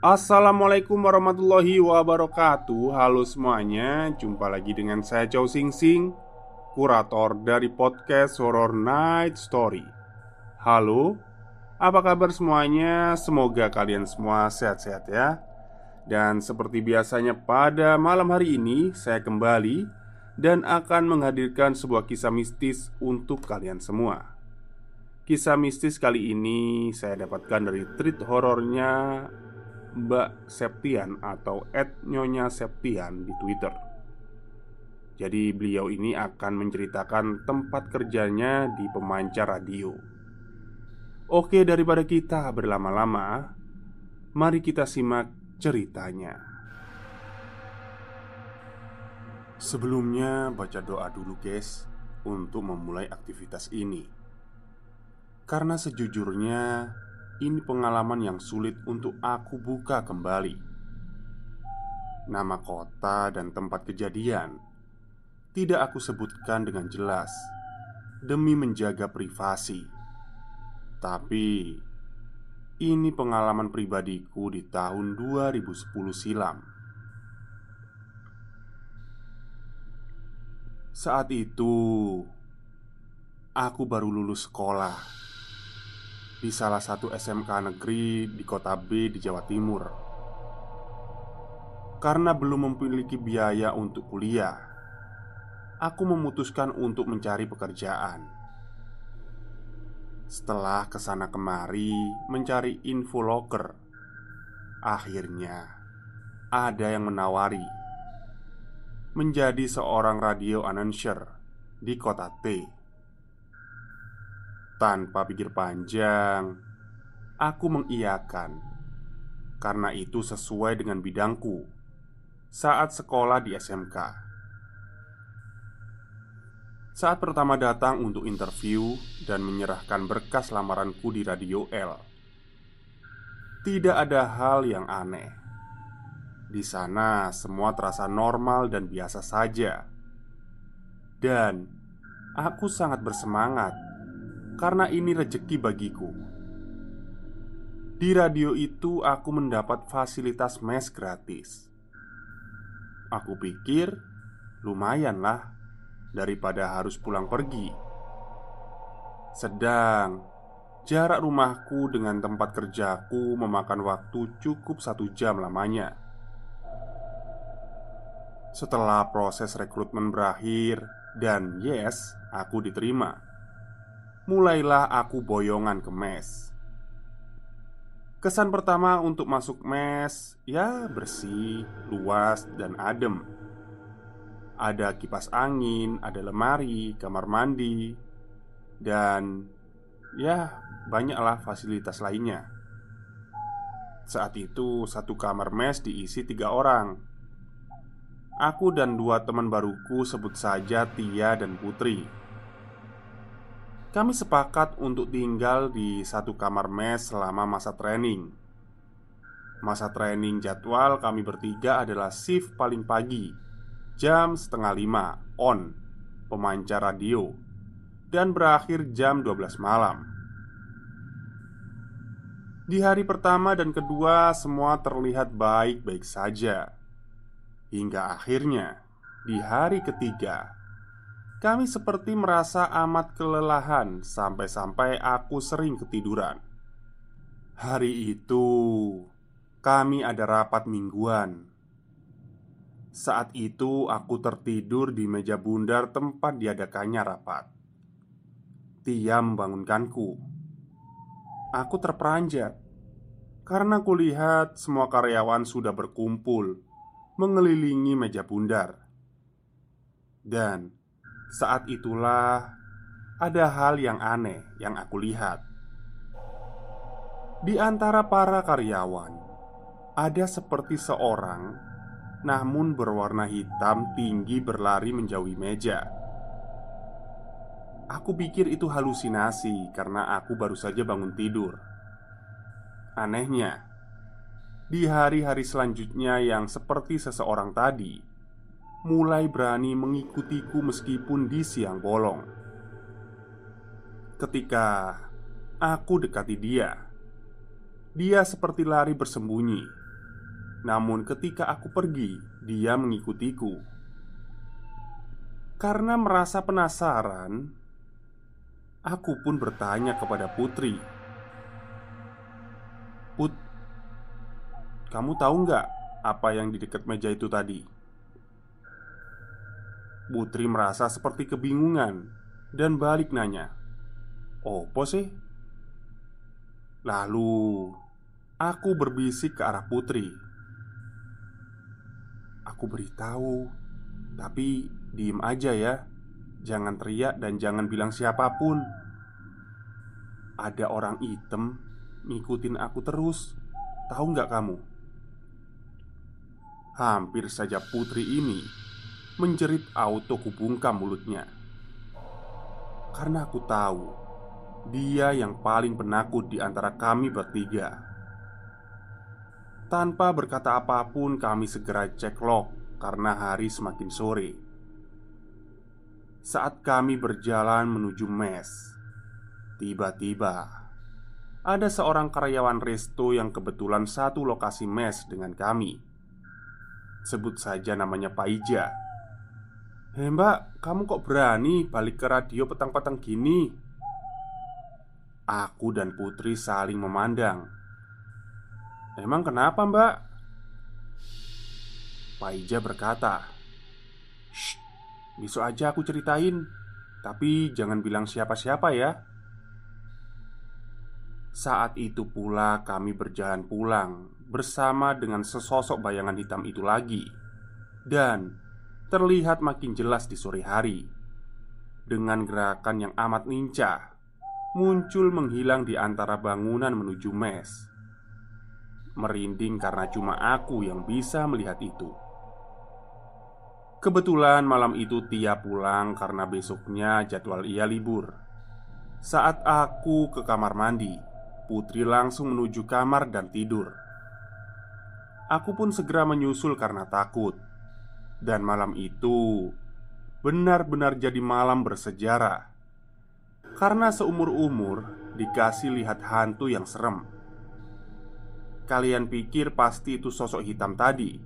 Assalamualaikum warahmatullahi wabarakatuh. Halo semuanya Jumpa lagi dengan saya Chow Sing Sing Kurator dari podcast Horror Night Story. Halo Apa kabar semuanya? Semoga kalian semua sehat-sehat ya. Dan seperti biasanya pada malam hari ini Saya kembali Dan akan menghadirkan sebuah kisah mistis untuk kalian semua. Kisah mistis kali ini saya dapatkan dari treat horornya Mbak Septian atau Nyonya Septian di Twitter. Jadi beliau ini akan menceritakan tempat kerjanya di pemancar radio. Oke, daripada kita berlama-lama, mari kita simak ceritanya. Sebelumnya baca doa dulu guys untuk memulai aktivitas ini. Karena sejujurnya ini pengalaman yang sulit untuk aku buka kembali. Nama kota dan tempat kejadian tidak aku sebutkan dengan jelas demi menjaga privasi. Tapi ini pengalaman pribadiku di tahun 2010 silam. Saat itu aku baru lulus sekolah di salah satu SMK negeri di kota B di Jawa Timur. Karena belum memiliki biaya untuk kuliah, aku memutuskan untuk mencari pekerjaan. Setelah ke sana kemari mencari info loker, akhirnya ada yang menawari menjadi seorang radio announcer di kota T. Tanpa pikir panjang, aku mengiyakan karena itu sesuai dengan bidangku saat sekolah di SMK. Saat pertama datang untuk interview dan menyerahkan berkas lamaranku di Radio L, tidak ada hal yang aneh. Di sana semua terasa normal dan biasa saja, dan aku sangat bersemangat karena ini rejeki bagiku. Di radio itu, aku mendapat fasilitas mes gratis. Aku pikir lumayanlah daripada harus pulang pergi. Sedang jarak rumahku dengan tempat kerjaku memakan waktu cukup satu jam lamanya. Setelah proses rekrutmen berakhir, dan yes, aku diterima mulailah aku boyongan ke mes. Kesan pertama untuk masuk mes, ya bersih, luas, dan adem. Ada kipas angin, ada lemari, kamar mandi, dan ya banyaklah fasilitas lainnya. Saat itu, satu kamar mes diisi tiga orang. Aku dan dua teman baruku sebut saja Tia dan Putri kami sepakat untuk tinggal di satu kamar mes selama masa training. Masa training jadwal kami bertiga adalah shift paling pagi Jam setengah lima on Pemancar radio Dan berakhir jam 12 malam Di hari pertama dan kedua semua terlihat baik-baik saja Hingga akhirnya Di hari ketiga kami seperti merasa amat kelelahan sampai-sampai aku sering ketiduran. Hari itu kami ada rapat mingguan. Saat itu aku tertidur di meja bundar tempat diadakannya rapat. Tia membangunkanku. Aku terperanjat karena kulihat semua karyawan sudah berkumpul mengelilingi meja bundar. Dan saat itulah ada hal yang aneh yang aku lihat. Di antara para karyawan, ada seperti seorang, namun berwarna hitam tinggi berlari menjauhi meja. Aku pikir itu halusinasi karena aku baru saja bangun tidur. Anehnya, di hari-hari selanjutnya yang seperti seseorang tadi, mulai berani mengikutiku meskipun di siang bolong. Ketika aku dekati dia, dia seperti lari bersembunyi. Namun, ketika aku pergi, dia mengikutiku. Karena merasa penasaran, aku pun bertanya kepada Putri, "Put, kamu tahu nggak apa yang di dekat meja itu tadi?" Putri merasa seperti kebingungan dan balik nanya, "Opo sih?" Lalu aku berbisik ke arah Putri. Aku beritahu, tapi diem aja ya. Jangan teriak dan jangan bilang siapa pun. Ada orang hitam ngikutin aku terus. Tahu nggak kamu? Hampir saja Putri ini Menjerit auto kubungkam mulutnya. Karena aku tahu Dia yang paling penakut di antara kami bertiga. Tanpa berkata apa pun kami segera cek lock Karena hari semakin sore. Saat kami berjalan menuju mes Tiba-tiba Ada seorang karyawan resto yang kebetulan satu lokasi mes dengan kami. Sebut saja namanya Pak Hei mbak, kamu kok berani balik ke radio petang-petang gini? Aku dan Putri saling memandang Emang kenapa mbak? Pak Ija berkata Shh, besok aja aku ceritain Tapi jangan bilang siapa-siapa ya Saat itu pula kami berjalan pulang Bersama dengan sesosok bayangan hitam itu lagi Dan terlihat makin jelas di sore hari dengan gerakan yang amat lincah muncul menghilang di antara bangunan menuju mes. Merinding karena cuma aku yang bisa melihat itu. Kebetulan malam itu Tia pulang karena besoknya jadwal ia libur. Saat aku ke kamar mandi, Putri langsung menuju kamar dan tidur. Aku pun segera menyusul karena takut dan malam itu benar-benar jadi malam bersejarah. Karena seumur-umur dikasih lihat hantu yang serem. Kalian pikir pasti itu sosok hitam tadi?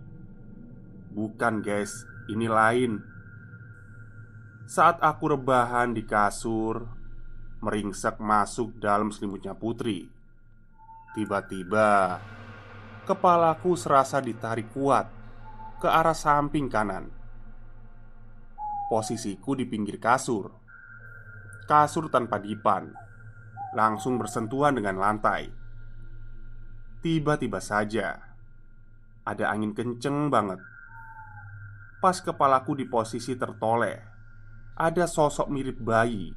Bukan guys, ini lain. Saat aku rebahan di kasur Meringsek masuk dalam selimutnya putri. Tiba-tiba Kepalaku serasa ditarik kuat ke arah samping kanan. Posisiku di pinggir kasur, kasur tanpa dipan, langsung bersentuhan dengan lantai. Tiba-tiba saja ada angin kenceng banget. Pas kepalaku di posisi tertoleh, ada sosok mirip bayi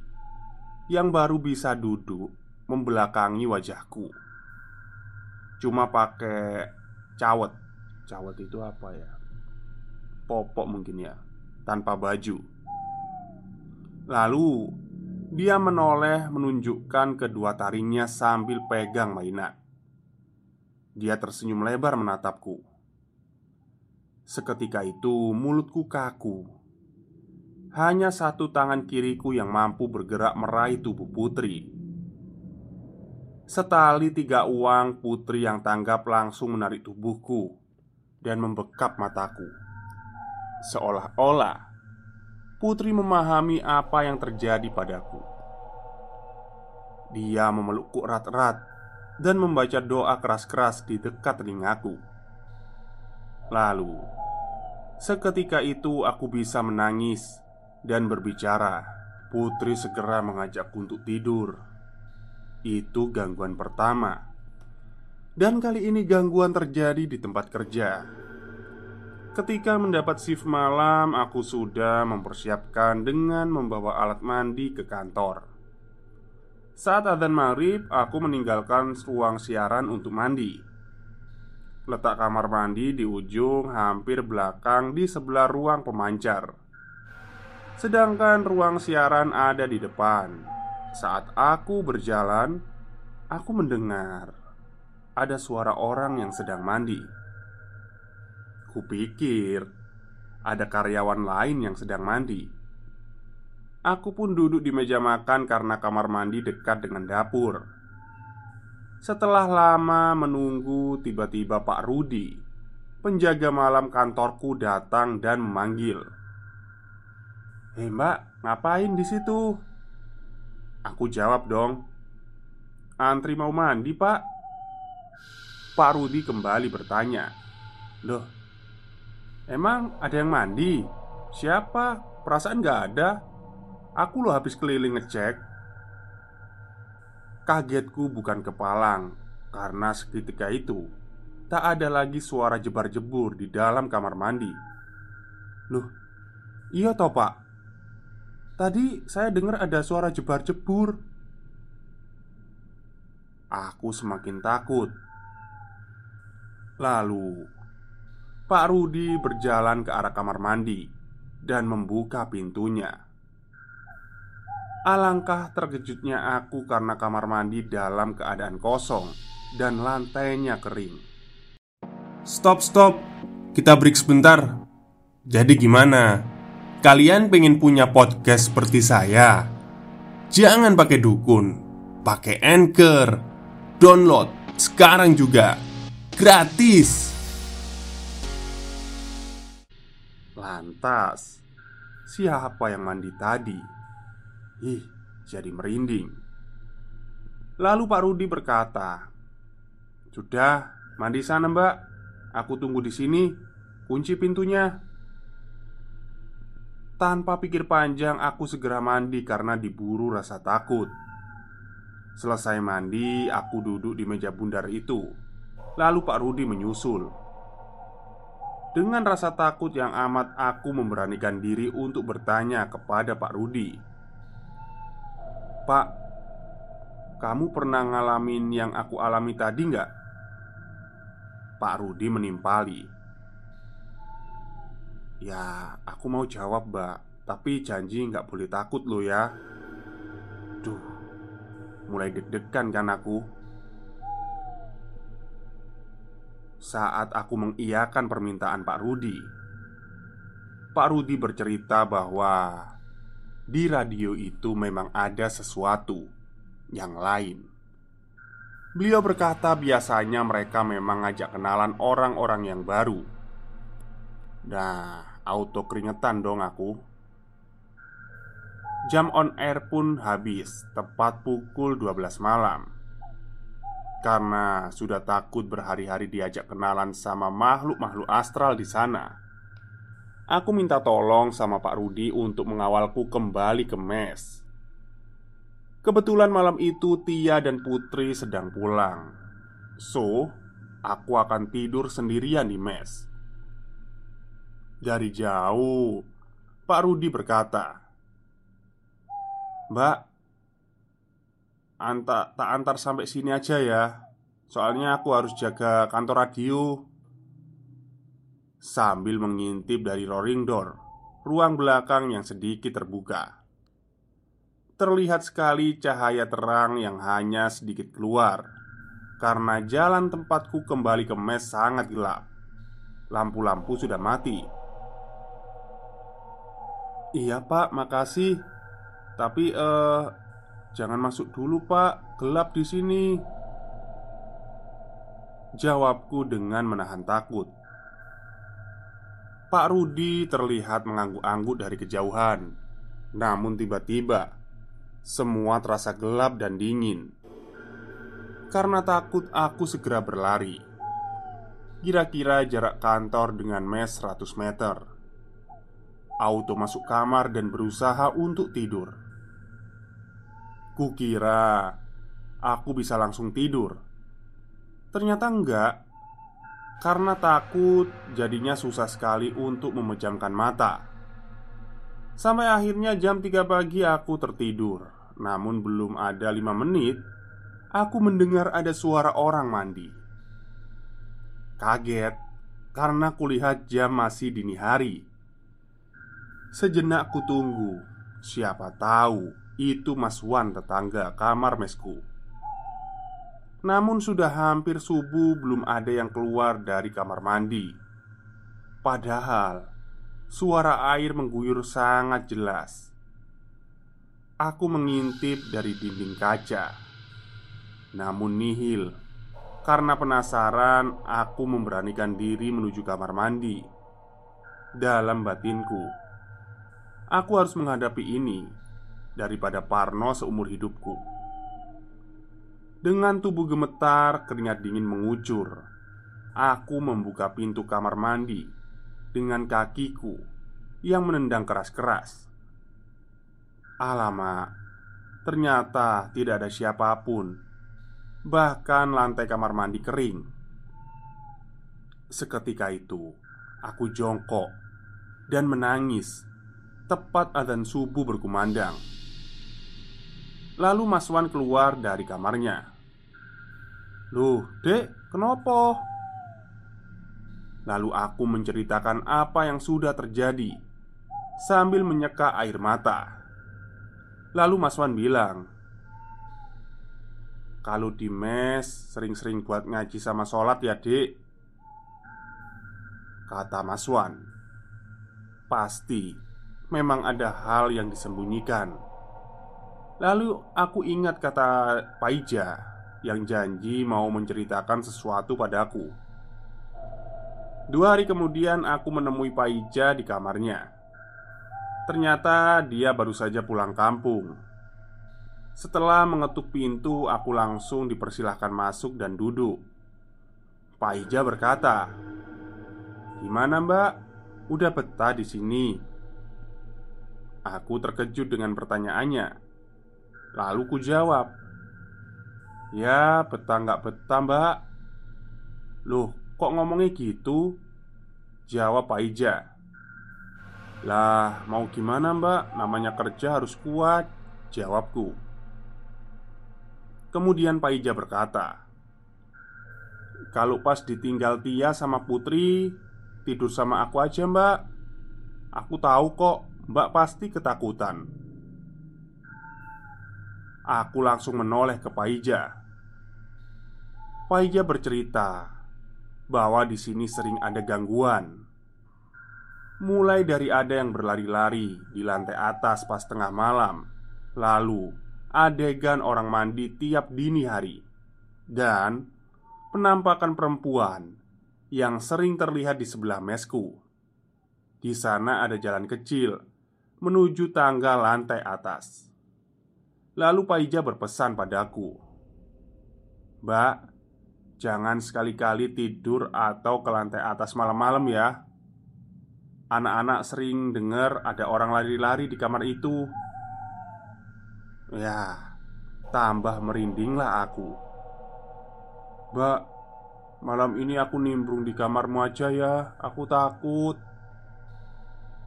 yang baru bisa duduk membelakangi wajahku. Cuma pakai cawet. Cawet itu apa ya? Popok mungkin ya, tanpa baju. Lalu dia menoleh menunjukkan kedua taringnya sambil pegang mainan. Dia tersenyum lebar menatapku. Seketika itu mulutku kaku. Hanya satu tangan kiriku yang mampu bergerak meraih tubuh putri. Setali tiga uang putri yang tanggap langsung menarik tubuhku dan membekap mataku. Seolah-olah Putri memahami apa yang terjadi padaku. Dia memelukku erat-erat dan membaca doa keras-keras di dekat telingaku. Lalu, seketika itu aku bisa menangis dan berbicara. Putri segera mengajakku untuk tidur. Itu gangguan pertama, dan kali ini gangguan terjadi di tempat kerja. Ketika mendapat shift malam, aku sudah mempersiapkan dengan membawa alat mandi ke kantor. Saat adzan maghrib, aku meninggalkan ruang siaran untuk mandi. Letak kamar mandi di ujung hampir belakang di sebelah ruang pemancar. Sedangkan ruang siaran ada di depan. Saat aku berjalan, aku mendengar ada suara orang yang sedang mandi. Kupikir ada karyawan lain yang sedang mandi. Aku pun duduk di meja makan karena kamar mandi dekat dengan dapur. Setelah lama menunggu, tiba-tiba Pak Rudi, penjaga malam kantorku, datang dan memanggil. "Hei, Mbak, ngapain di situ?" Aku jawab dong, "Antri mau mandi, Pak." Pak Rudi kembali bertanya, "Loh, Emang ada yang mandi? Siapa? Perasaan gak ada? Aku loh habis keliling ngecek. Kagetku bukan kepalang Karena seketika itu Tak ada lagi suara jebar-jebur di dalam kamar mandi. Loh, iya toh pak. Tadi saya dengar ada suara jebar-jebur. Aku semakin takut. Lalu Pak Rudi berjalan ke arah kamar mandi dan membuka pintunya. Alangkah terkejutnya aku karena kamar mandi dalam keadaan kosong dan lantainya kering. Stop, stop, kita break sebentar. Jadi, gimana? Kalian pengen punya podcast seperti saya? Jangan pakai dukun, pakai anchor, download sekarang juga gratis. Lantas, siapa yang mandi tadi? Ih, jadi merinding. Lalu Pak Rudi berkata, "Sudah, mandi sana, Mbak. Aku tunggu di sini. Kunci pintunya." Tanpa pikir panjang, aku segera mandi karena diburu rasa takut. Selesai mandi, aku duduk di meja bundar itu. Lalu Pak Rudi menyusul. Dengan rasa takut yang amat aku memberanikan diri untuk bertanya kepada Pak Rudi. Pak, kamu pernah ngalamin yang aku alami tadi nggak? Pak Rudi menimpali. Ya, aku mau jawab mbak Tapi janji nggak boleh takut lo ya. Duh, mulai deg-degan kan aku saat aku mengiyakan permintaan Pak Rudi. Pak Rudi bercerita bahwa di radio itu memang ada sesuatu yang lain. Beliau berkata, biasanya mereka memang ngajak kenalan orang-orang yang baru. Nah, auto keringetan dong aku. Jam on air pun habis, tepat pukul 12 malam. Karena sudah takut berhari-hari diajak kenalan sama makhluk-makhluk astral di sana. Aku minta tolong sama Pak Rudi untuk mengawalku kembali ke mes. Kebetulan malam itu Tia dan Putri sedang pulang. So, aku akan tidur sendirian di mes. Dari jauh, Pak Rudi berkata Mbak, Anta, tak antar sampai sini aja ya. Soalnya aku harus jaga kantor radio. Sambil mengintip dari rolling door Ruang belakang yang sedikit terbuka. Terlihat sekali cahaya terang yang hanya sedikit keluar Karena jalan tempatku kembali ke mes sangat gelap. Lampu-lampu sudah mati. Iya pak, makasih. Tapi eh uh, Jangan masuk dulu, Pak. Gelap di sini. Jawabku dengan menahan takut. Pak Rudi terlihat mengangguk-angguk dari kejauhan. Namun tiba-tiba semua terasa gelap dan dingin. Karena takut aku segera berlari. Kira-kira jarak kantor dengan mes 100 meter. Auto masuk kamar dan berusaha untuk tidur. Kukira aku bisa langsung tidur. Ternyata enggak. Karena takut, jadinya susah sekali untuk memejamkan mata. Sampai akhirnya jam 3 pagi aku tertidur. Namun belum ada lima menit, aku mendengar ada suara orang mandi. Kaget karena kulihat jam masih dini hari. Sejenak ku tunggu, siapa tahu itu Mas Wan tetangga kamar mesku. Namun sudah hampir subuh belum ada yang keluar dari kamar mandi. Padahal Suara air mengguyur sangat jelas. Aku mengintip dari dinding kaca. Namun nihil Karena penasaran Aku memberanikan diri menuju kamar mandi. Dalam batinku Aku harus menghadapi ini Daripada Parno seumur hidupku dengan tubuh gemetar, keringat dingin mengucur. Aku membuka pintu kamar mandi dengan kakiku yang menendang keras-keras. Alamak, ternyata tidak ada siapa pun. Bahkan lantai kamar mandi kering. Seketika itu, aku jongkok dan menangis tepat adzan subuh berkumandang. Lalu Mas Wan keluar dari kamarnya. Loh, dek, kenapa? Lalu aku menceritakan apa yang sudah terjadi Sambil menyeka air mata. Lalu Mas Wan bilang Kalau di mes sering-sering buat ngaji sama sholat ya dek Kata Mas Wan. Pasti Memang ada hal yang disembunyikan Lalu aku ingat kata Paija yang janji mau menceritakan sesuatu padaku. Dua hari kemudian aku menemui Paija di kamarnya. Ternyata dia baru saja pulang kampung. Setelah mengetuk pintu, aku langsung dipersilahkan masuk dan duduk. Paija berkata, "Gimana, Mbak? Udah betah di sini?" Aku terkejut dengan pertanyaannya. Lalu ku jawab Ya betah nggak betah mbak. Loh kok ngomongnya gitu? Jawab Pak Ija Lah mau gimana mbak? Namanya kerja harus kuat Jawabku. Kemudian Pak Ija berkata Kalau pas ditinggal Tia sama Putri Tidur sama aku aja mbak. Aku tahu kok Mbak pasti ketakutan Aku langsung menoleh ke Paija. Paija bercerita bahwa di sini sering ada gangguan. Mulai dari ada yang berlari-lari di lantai atas pas tengah malam, lalu adegan orang mandi tiap dini hari, dan penampakan perempuan yang sering terlihat di sebelah mesku. Di sana ada jalan kecil menuju tangga lantai atas. Lalu Paija berpesan padaku Mbak, jangan sekali-kali tidur atau ke lantai atas malam-malam ya. Anak-anak sering dengar ada orang lari-lari di kamar itu. Ya, tambah merindinglah aku. Mbak, malam ini aku nimbrung di kamarmu aja ya Aku takut.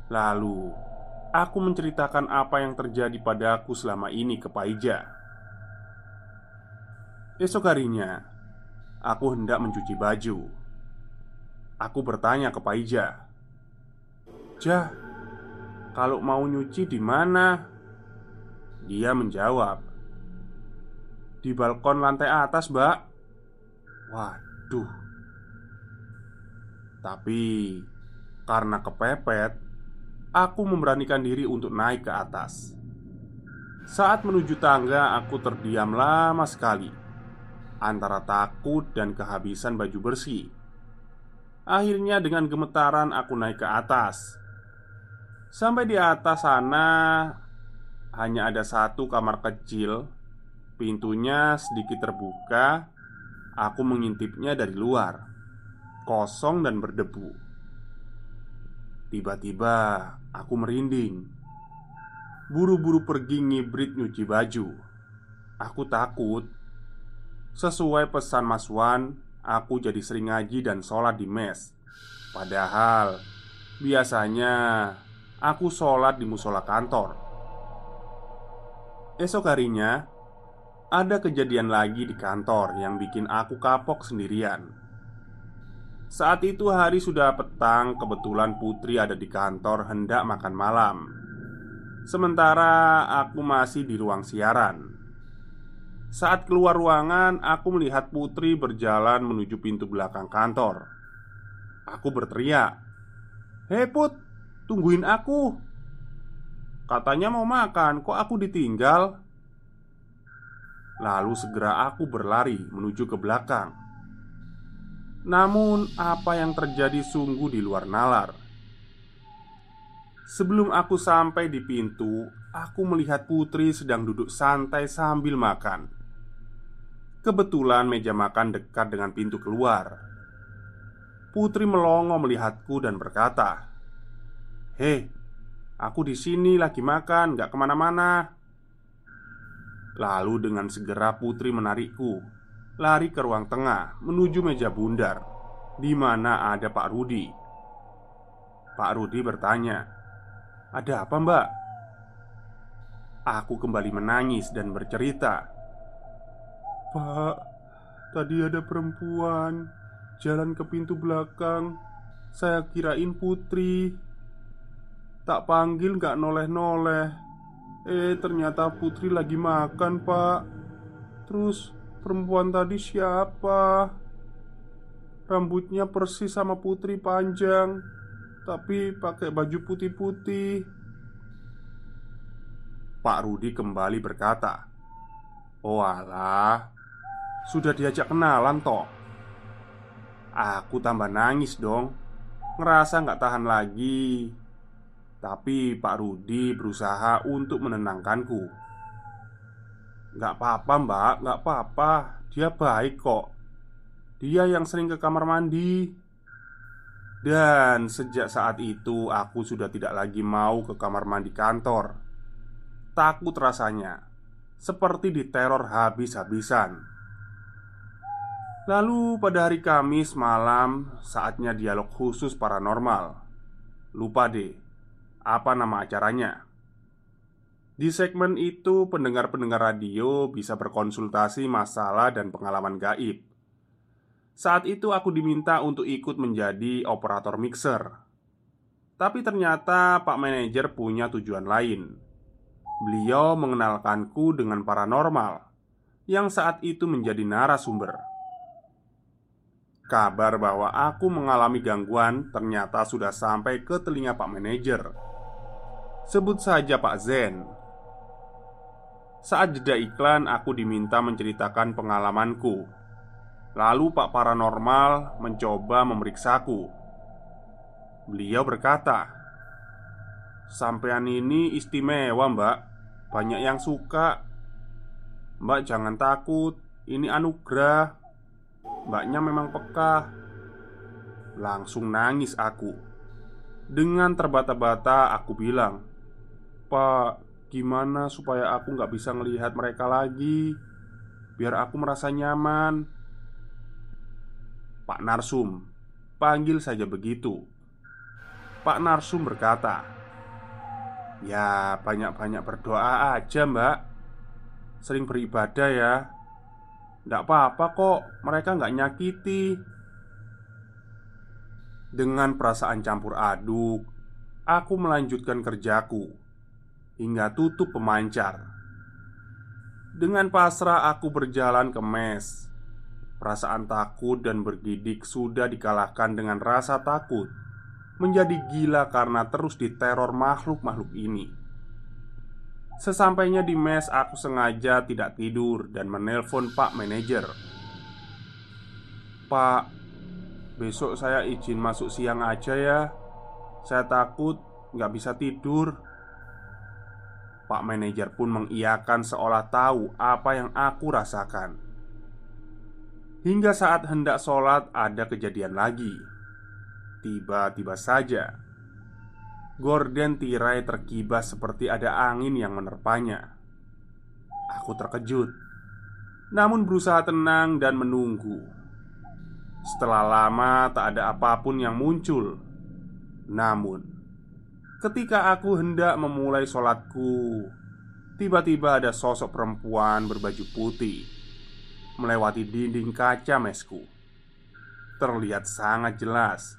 Lalu Aku menceritakan apa yang terjadi padaku selama ini ke Paija. Esok harinya, aku hendak mencuci baju. Aku bertanya ke Paija, "Jah, kalau mau nyuci di mana?" Dia menjawab, "Di balkon lantai atas, Mbak." Waduh. Tapi karena kepepet, Aku memberanikan diri untuk naik ke atas. Saat menuju tangga, aku terdiam lama sekali. Antara takut dan kehabisan baju bersih. Akhirnya dengan gemetaran aku naik ke atas. Sampai di atas sana Hanya ada satu kamar kecil. Pintunya sedikit terbuka. Aku mengintipnya dari luar. Kosong dan berdebu Tiba-tiba aku merinding. Buru-buru pergi ngibrit nyuci baju. Aku takut. Sesuai pesan Mas Wan Aku jadi sering ngaji dan sholat di mes. Padahal Biasanya Aku sholat di musola kantor. Esok harinya Ada kejadian lagi di kantor Yang bikin aku kapok sendirian Saat itu hari sudah petang Kebetulan Putri ada di kantor Hendak makan malam Sementara aku masih di ruang siaran saat keluar ruangan, aku melihat Putri berjalan menuju pintu belakang kantor. Aku berteriak, "Hei Put, tungguin aku!" Katanya mau makan, kok aku ditinggal? Lalu segera aku berlari menuju ke belakang. Namun, apa yang terjadi sungguh di luar nalar. Sebelum aku sampai di pintu, aku melihat Putri sedang duduk santai sambil makan. Kebetulan meja makan dekat dengan pintu keluar. Putri melongo melihatku dan berkata, "Hei, aku di sini lagi makan, gak ke mana-mana." Lalu dengan segera Putri menarikku Lari ke ruang tengah menuju meja bundar di mana ada Pak Rudi Pak Rudi bertanya Ada apa mbak? Aku kembali menangis dan bercerita Pak, tadi ada perempuan jalan ke pintu belakang. Saya kirain putri. Tak panggil gak noleh-noleh. Eh, ternyata putri lagi makan, Pak. Terus perempuan tadi siapa? Rambutnya persis sama putri panjang, tapi pakai baju putih-putih. Pak Rudi kembali berkata, "Oh alah, sudah diajak kenalan toh Aku tambah nangis dong Ngerasa nggak tahan lagi Tapi Pak Rudi berusaha untuk menenangkanku Nggak apa-apa mbak, nggak apa-apa. Dia baik kok. Dia yang sering ke kamar mandi. Dan sejak saat itu aku sudah tidak lagi mau ke kamar mandi kantor. Takut rasanya. Seperti diteror habis-habisan. Lalu pada hari Kamis malam Saatnya dialog khusus paranormal. Lupa deh Apa nama acaranya Di segmen itu pendengar-pendengar radio bisa berkonsultasi masalah dan pengalaman gaib Saat itu aku diminta untuk ikut menjadi operator mixer Tapi ternyata Pak Manajer punya tujuan lain Beliau mengenalkanku dengan paranormal Yang saat itu menjadi narasumber Kabar bahwa aku mengalami gangguan ternyata sudah sampai ke telinga Pak Manajer. Sebut saja Pak Zen. Saat jeda iklan, aku diminta menceritakan pengalamanku. Lalu Pak Paranormal mencoba memeriksaku. Beliau berkata, "Sampean ini istimewa, Mbak. Banyak yang suka. Mbak jangan takut, ini anugerah." Mbaknya memang peka Langsung nangis aku Dengan terbata-bata aku bilang Pak, gimana supaya aku nggak bisa ngelihat mereka lagi? Biar aku merasa nyaman. Pak Narsum Panggil saja begitu. Pak Narsum berkata Ya banyak-banyak berdoa aja mbak. Sering beribadah ya. Nggak apa-apa kok, mereka nggak nyakiti. Dengan perasaan campur aduk Aku melanjutkan kerjaku Hingga tutup pemancar Dengan pasrah aku berjalan ke mes. Perasaan takut dan bergidik sudah dikalahkan dengan rasa takut. Menjadi gila karena terus diteror makhluk-makhluk ini. Sesampainya di mes, aku sengaja tidak tidur dan menelpon Pak Manajer. "Pak, Besok saya izin masuk siang aja ya. Saya takut nggak bisa tidur Pak manajer pun mengiyakan seolah tahu apa yang aku rasakan. Hingga saat hendak sholat ada kejadian lagi. Tiba-tiba saja Gorden tirai terkibas seperti ada angin yang menerpanya. Aku terkejut Namun berusaha tenang dan menunggu. Setelah lama tak ada apa pun yang muncul. Namun Ketika aku hendak memulai sholatku Tiba-tiba ada sosok perempuan berbaju putih Melewati dinding kaca mesku. Terlihat sangat jelas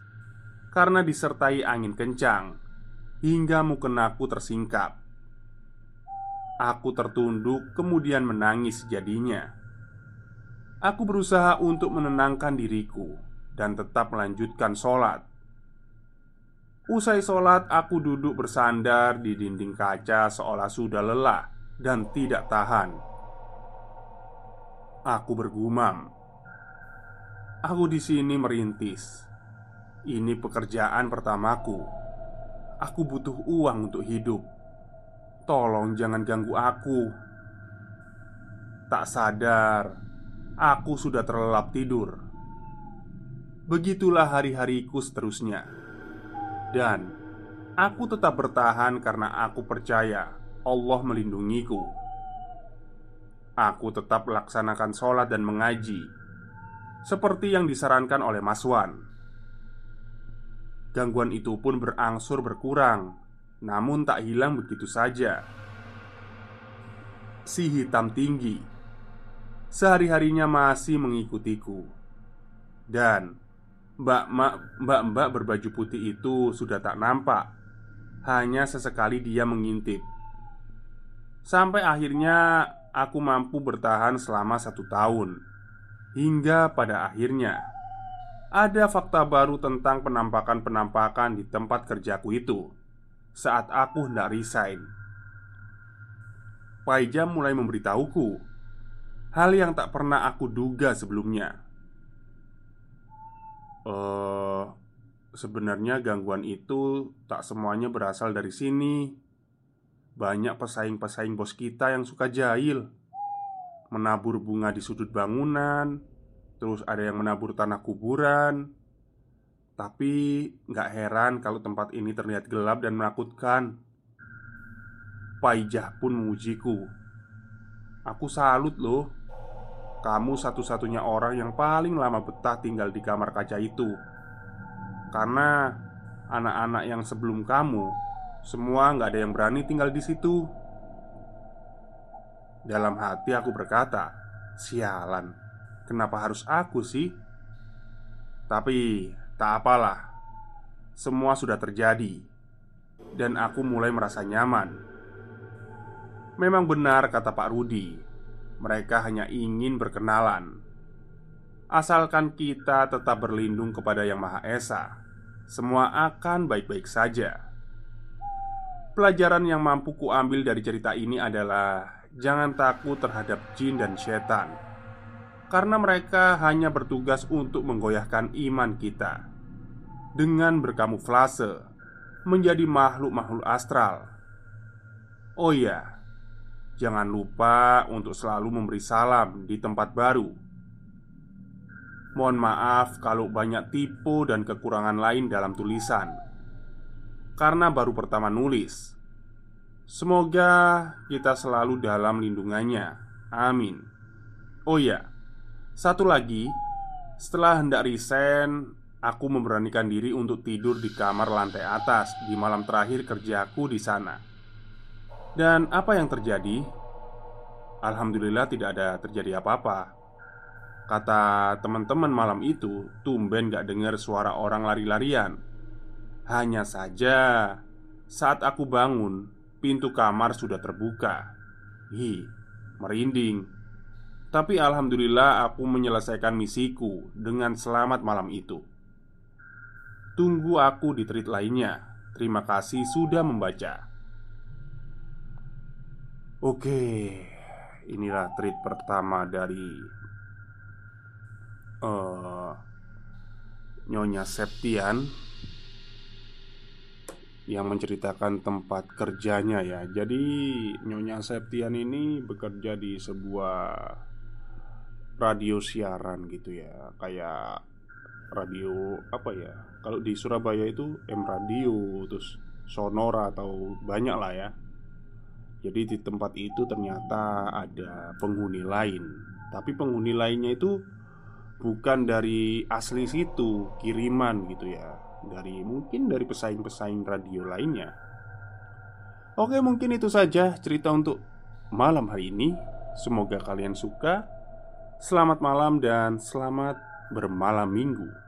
Karena disertai angin kencang Hingga mukenaku tersingkap. Aku tertunduk kemudian menangis jadinya. Aku berusaha untuk menenangkan diriku dan tetap melanjutkan sholat. Usai sholat, aku duduk bersandar di dinding kaca seolah sudah lelah dan tidak tahan. Aku bergumam, "Aku di sini merintis. Ini pekerjaan pertamaku. Aku butuh uang untuk hidup. Tolong jangan ganggu aku." Tak sadar, Aku sudah terlelap tidur. Begitulah hari-hariku seterusnya, dan aku tetap bertahan karena aku percaya Allah melindungiku. Aku tetap melaksanakan sholat dan mengaji seperti yang disarankan oleh Mas Wan. Gangguan itu pun berangsur berkurang, namun tak hilang begitu saja. Si hitam tinggi sehari-harinya masih mengikutiku. Dan mbak-mbak berbaju putih itu sudah tak nampak. Hanya sesekali dia mengintip. Sampai akhirnya aku mampu bertahan selama satu tahun. Hingga pada akhirnya ada fakta baru tentang penampakan-penampakan di tempat kerjaku itu saat aku hendak resign. Paijam mulai memberitahuku Hal yang tak pernah aku duga sebelumnya. Uh, sebenarnya gangguan itu tak semuanya berasal dari sini. Banyak pesaing-pesaing bos kita yang suka jahil. Menabur bunga di sudut bangunan Terus ada yang menabur tanah kuburan. Tapi nggak heran kalau tempat ini terlihat gelap dan menakutkan. Paijah pun memujiku Aku salut loh kamu satu-satunya orang yang paling lama betah tinggal di kamar kaca itu. Karena anak-anak yang sebelum kamu Semua nggak ada yang berani tinggal di situ. Dalam hati aku berkata Sialan Kenapa harus aku sih? Tapi tak apalah Semua sudah terjadi Dan aku mulai merasa nyaman. Memang benar kata Pak Rudi mereka hanya ingin berkenalan. Asalkan kita tetap berlindung kepada Yang Maha Esa, semua akan baik-baik saja. Pelajaran yang mampu kuambil dari cerita ini adalah jangan takut terhadap jin dan setan, karena mereka hanya bertugas untuk menggoyahkan iman kita dengan berkamuflase menjadi makhluk-makhluk astral. Oh iya, Jangan lupa untuk selalu memberi salam di tempat baru. Mohon maaf kalau banyak tipu dan kekurangan lain dalam tulisan, karena baru pertama nulis. Semoga kita selalu dalam lindungannya. Amin. Oh ya, satu lagi, setelah hendak resign, aku memberanikan diri untuk tidur di kamar lantai atas di malam terakhir kerjaku di sana. Dan apa yang terjadi? Alhamdulillah tidak ada terjadi apa-apa. Kata teman-teman malam itu Tumben gak dengar suara orang lari-larian. Hanya saja Saat aku bangun Pintu kamar sudah terbuka. Hi, merinding. Tapi Alhamdulillah aku menyelesaikan misiku Dengan selamat malam itu. Tunggu aku di treat lainnya. Terima kasih sudah membaca. Oke, inilah treat pertama dari uh, Nyonya Septian yang menceritakan tempat kerjanya ya. Jadi Nyonya Septian ini bekerja di sebuah radio siaran gitu ya. Kayak radio apa ya? Kalau di Surabaya itu M Radio, terus Sonora atau banyak lah ya. Jadi di tempat itu ternyata ada penghuni lain. Tapi penghuni lainnya itu bukan dari asli situ, kiriman gitu ya dari mungkin dari pesaing-pesaing radio lainnya. Oke, mungkin itu saja cerita untuk malam hari ini. Semoga kalian suka. Selamat malam dan selamat bermalam minggu.